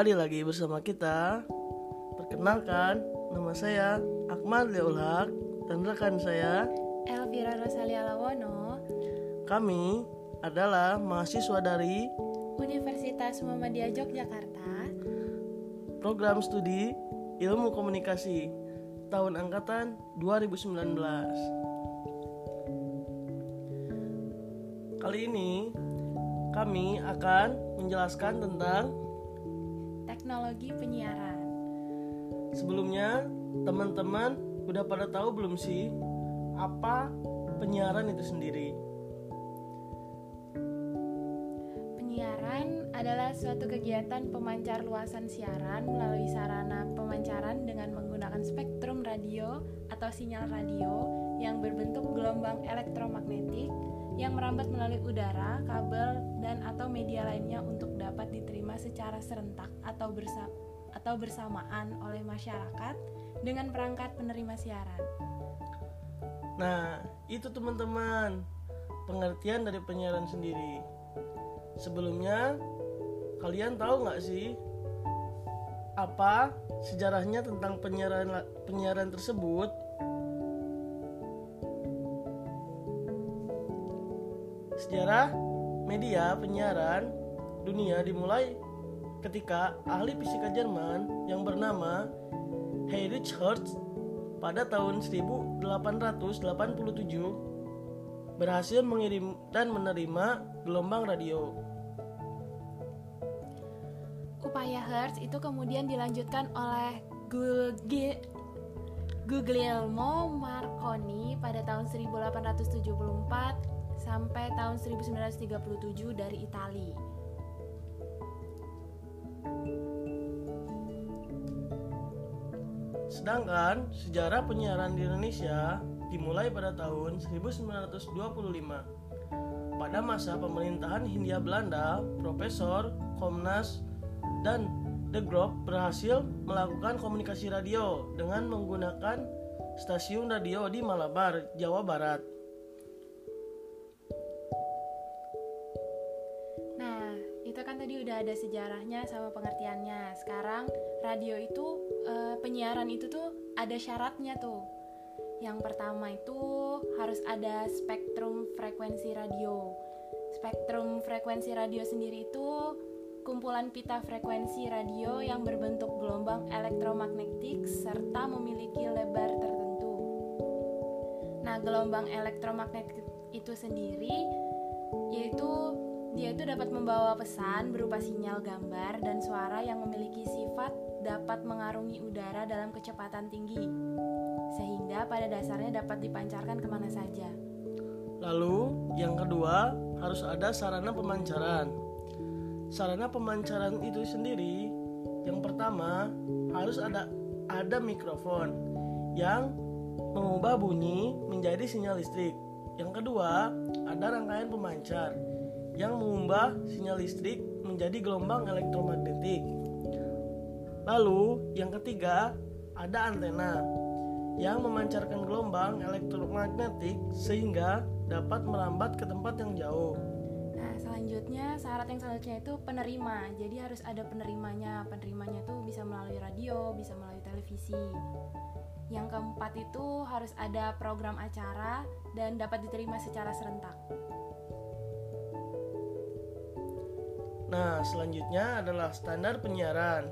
Kembali lagi bersama kita. Perkenalkan, nama saya Ahmad Leolhak dan rekan saya. Elvira Rosalia Lawono, Kami adalah mahasiswa dari Universitas Muhammadiyah Yogyakarta, program studi Ilmu Komunikasi tahun angkatan 2019. Kali ini kami akan menjelaskan tentang Teknologi Penyiaran. Sebelumnya, teman-teman udah pada tahu belum sih apa penyiaran itu sendiri? Penyiaran adalah suatu kegiatan pemancar luasan siaran melalui sarana pemancaran dengan menggunakan spektrum radio atau sinyal radio yang berbentuk gelombang elektromagnetik yang merambat melalui udara, kabel, dan atau media lainnya untuk dapat diterima secara serentak atau bersa atau bersamaan oleh masyarakat dengan perangkat penerima siaran. Nah, itu teman-teman pengertian dari penyiaran sendiri. Sebelumnya, kalian tahu nggak sih apa sejarahnya tentang penyiaran penyiaran tersebut? Sejarah media penyiaran dunia dimulai ketika ahli fisika Jerman yang bernama Heinrich Hertz pada tahun 1887 berhasil mengirim dan menerima gelombang radio. Upaya Hertz itu kemudian dilanjutkan oleh Guglielmo Marconi pada tahun 1874 sampai tahun 1937 dari Italia. Sedangkan sejarah penyiaran di Indonesia dimulai pada tahun 1925. Pada masa pemerintahan Hindia Belanda, Profesor Komnas dan De Groot berhasil melakukan komunikasi radio dengan menggunakan stasiun radio di Malabar, Jawa Barat. Ada sejarahnya sama pengertiannya. Sekarang radio itu eh, penyiaran itu tuh ada syaratnya tuh. Yang pertama itu harus ada spektrum frekuensi radio. Spektrum frekuensi radio sendiri itu kumpulan pita frekuensi radio yang berbentuk gelombang elektromagnetik serta memiliki lebar tertentu. Nah, gelombang elektromagnetik itu sendiri yaitu dia itu dapat membawa pesan berupa sinyal gambar dan suara yang memiliki sifat dapat mengarungi udara dalam kecepatan tinggi sehingga pada dasarnya dapat dipancarkan ke mana saja. Lalu, yang kedua, harus ada sarana pemancaran. Sarana pemancaran itu sendiri, yang pertama harus ada ada mikrofon yang mengubah bunyi menjadi sinyal listrik. Yang kedua, ada rangkaian pemancar yang mengubah sinyal listrik menjadi gelombang elektromagnetik. Lalu, yang ketiga, ada antena yang memancarkan gelombang elektromagnetik sehingga dapat merambat ke tempat yang jauh. Nah, selanjutnya syarat yang selanjutnya itu penerima. Jadi harus ada penerimanya. Penerimanya itu bisa melalui radio, bisa melalui televisi. Yang keempat itu harus ada program acara dan dapat diterima secara serentak. Nah, selanjutnya adalah standar penyiaran.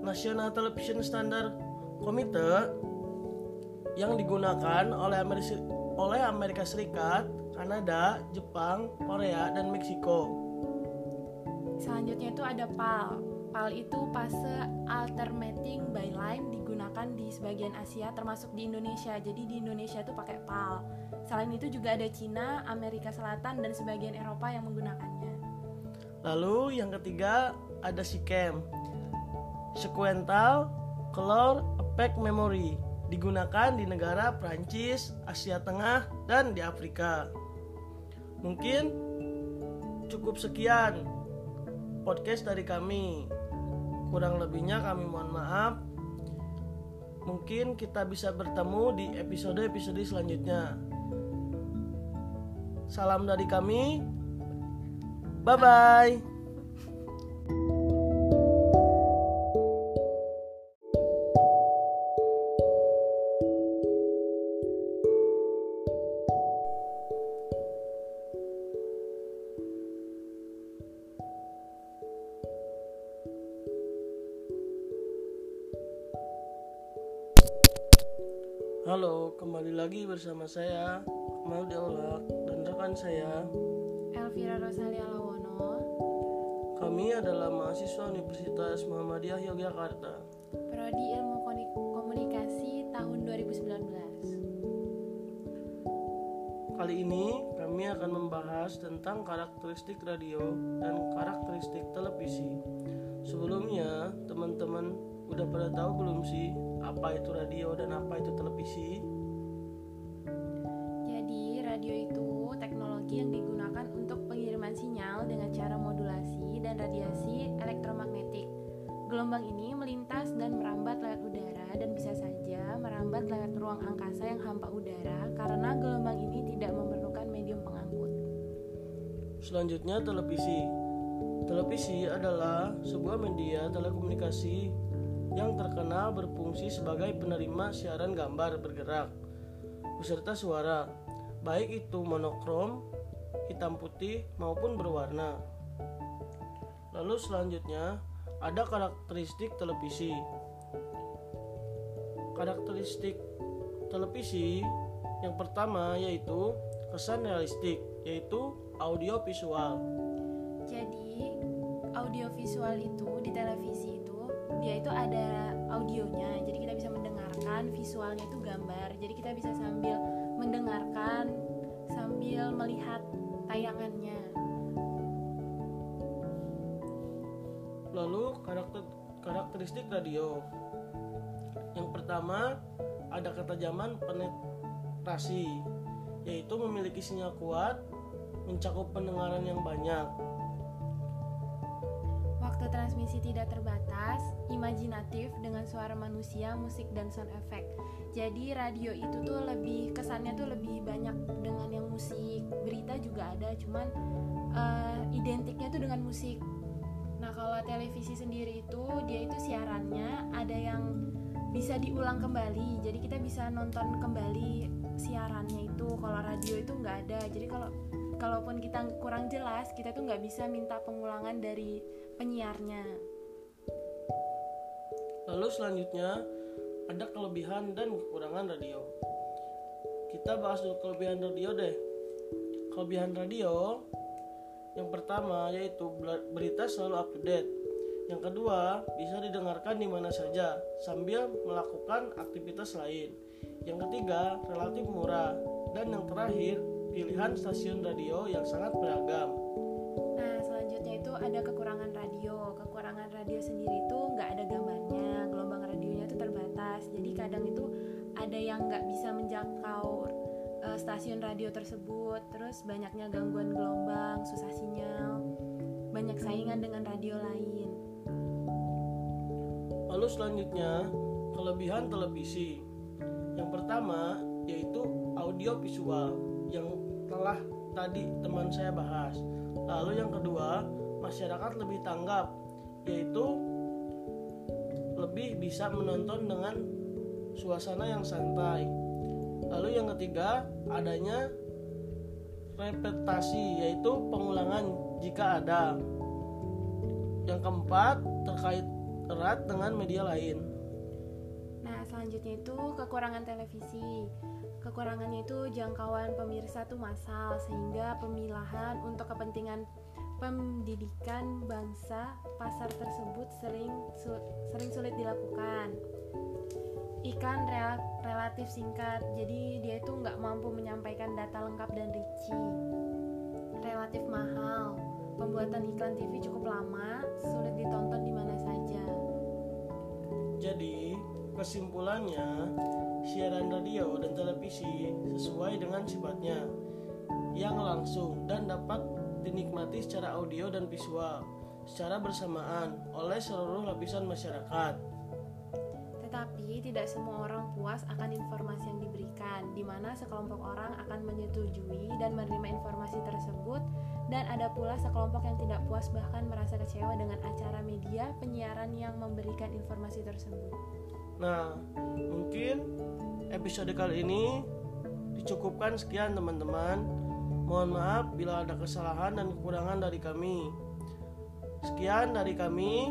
National Television Standard Committee yang digunakan oleh Amerika, oleh Amerika Serikat, Kanada, Jepang, Korea, dan Meksiko. Selanjutnya itu ada PAL. PAL itu fase alternating by line digunakan di sebagian Asia termasuk di Indonesia. Jadi di Indonesia itu pakai PAL. Selain itu juga ada Cina, Amerika Selatan dan sebagian Eropa yang menggunakannya. Lalu yang ketiga ada SICAM, Sequential Color Effect Memory, digunakan di negara Prancis, Asia Tengah, dan di Afrika. Mungkin cukup sekian podcast dari kami. Kurang lebihnya kami mohon maaf. Mungkin kita bisa bertemu di episode-episode selanjutnya. Salam dari kami. Bye bye. Halo, kembali lagi bersama saya Akmal Diaulak dan rekan saya. Elvira Rosalia Lawono, Kami adalah mahasiswa Universitas Muhammadiyah Yogyakarta. Prodi Ilmu Komunikasi tahun 2019. Kali ini kami akan membahas tentang karakteristik radio dan karakteristik televisi. Sebelumnya, teman-teman udah pada tahu belum sih apa itu radio dan apa itu televisi? Jadi, radio itu teknologi yang digunakan untuk pengiriman sinyal dengan cara modulasi dan radiasi elektromagnetik. Gelombang ini melintas dan merambat lewat udara dan bisa saja merambat lewat ruang angkasa yang hampa udara karena gelombang ini tidak memerlukan medium pengangkut. Selanjutnya televisi. Televisi adalah sebuah media telekomunikasi yang terkenal berfungsi sebagai penerima siaran gambar bergerak beserta suara, baik itu monokrom, hitam putih maupun berwarna. Lalu selanjutnya ada karakteristik televisi. Karakteristik televisi yang pertama yaitu kesan realistik, yaitu audio visual. Jadi audiovisual itu di televisi dia itu ada audionya, jadi kita bisa mendengarkan visualnya itu gambar. Jadi kita bisa sambil mendengarkan sambil melihat tayangannya. Lalu karakter karakteristik radio. Yang pertama ada ketajaman penetrasi, yaitu memiliki sinyal kuat, mencakup pendengaran yang banyak. Transmisi tidak terbatas, imajinatif dengan suara manusia, musik dan sound effect. Jadi radio itu tuh lebih kesannya tuh lebih banyak dengan yang musik. Berita juga ada, cuman eh, identiknya tuh dengan musik. Nah kalau televisi sendiri itu dia itu siarannya ada yang bisa diulang kembali. Jadi kita bisa nonton kembali siarannya itu. Kalau radio itu nggak ada. Jadi kalau kalaupun kita kurang jelas, kita tuh nggak bisa minta pengulangan dari penyiarnya. Lalu selanjutnya ada kelebihan dan kekurangan radio. Kita bahas dulu kelebihan radio deh. Kelebihan radio yang pertama yaitu ber- berita selalu up to date. Yang kedua, bisa didengarkan di mana saja sambil melakukan aktivitas lain. Yang ketiga, relatif murah. Dan yang terakhir, pilihan stasiun radio yang sangat beragam. Nah, selanjutnya itu ada kekurangan radio. Kekurangan radio sendiri itu nggak ada gambarnya, gelombang radionya itu terbatas. Jadi kadang itu ada yang nggak bisa menjangkau eh, stasiun radio tersebut. Terus banyaknya gangguan gelombang, susah sinyal, banyak saingan dengan radio lain. Lalu selanjutnya, kelebihan televisi. Yang pertama yaitu audio visual telah tadi teman saya bahas. Lalu yang kedua, masyarakat lebih tanggap yaitu lebih bisa menonton dengan suasana yang santai. Lalu yang ketiga, adanya repetasi yaitu pengulangan jika ada. Yang keempat, terkait erat dengan media lain. Nah, selanjutnya itu kekurangan televisi. Kekurangannya itu jangkauan pemirsa tuh massal sehingga pemilahan untuk kepentingan pendidikan bangsa pasar tersebut sering su- sering sulit dilakukan. Iklan rel- relatif singkat, jadi dia itu nggak mampu menyampaikan data lengkap dan rinci. Relatif mahal, pembuatan iklan TV cukup lama, sulit ditonton di mana saja. Jadi, kesimpulannya, siaran radio dan televisi sesuai dengan sifatnya yang langsung dan dapat dinikmati secara audio dan visual secara bersamaan oleh seluruh lapisan masyarakat. Tetapi tidak semua orang puas akan informasi yang diberikan, di mana sekelompok orang akan menyetujui dan menerima informasi tersebut, dan ada pula sekelompok yang tidak puas bahkan merasa kecewa dengan acara media penyiaran yang memberikan informasi tersebut. Nah, mungkin episode kali ini dicukupkan sekian teman-teman. Mohon maaf bila ada kesalahan dan kekurangan dari kami. Sekian dari kami.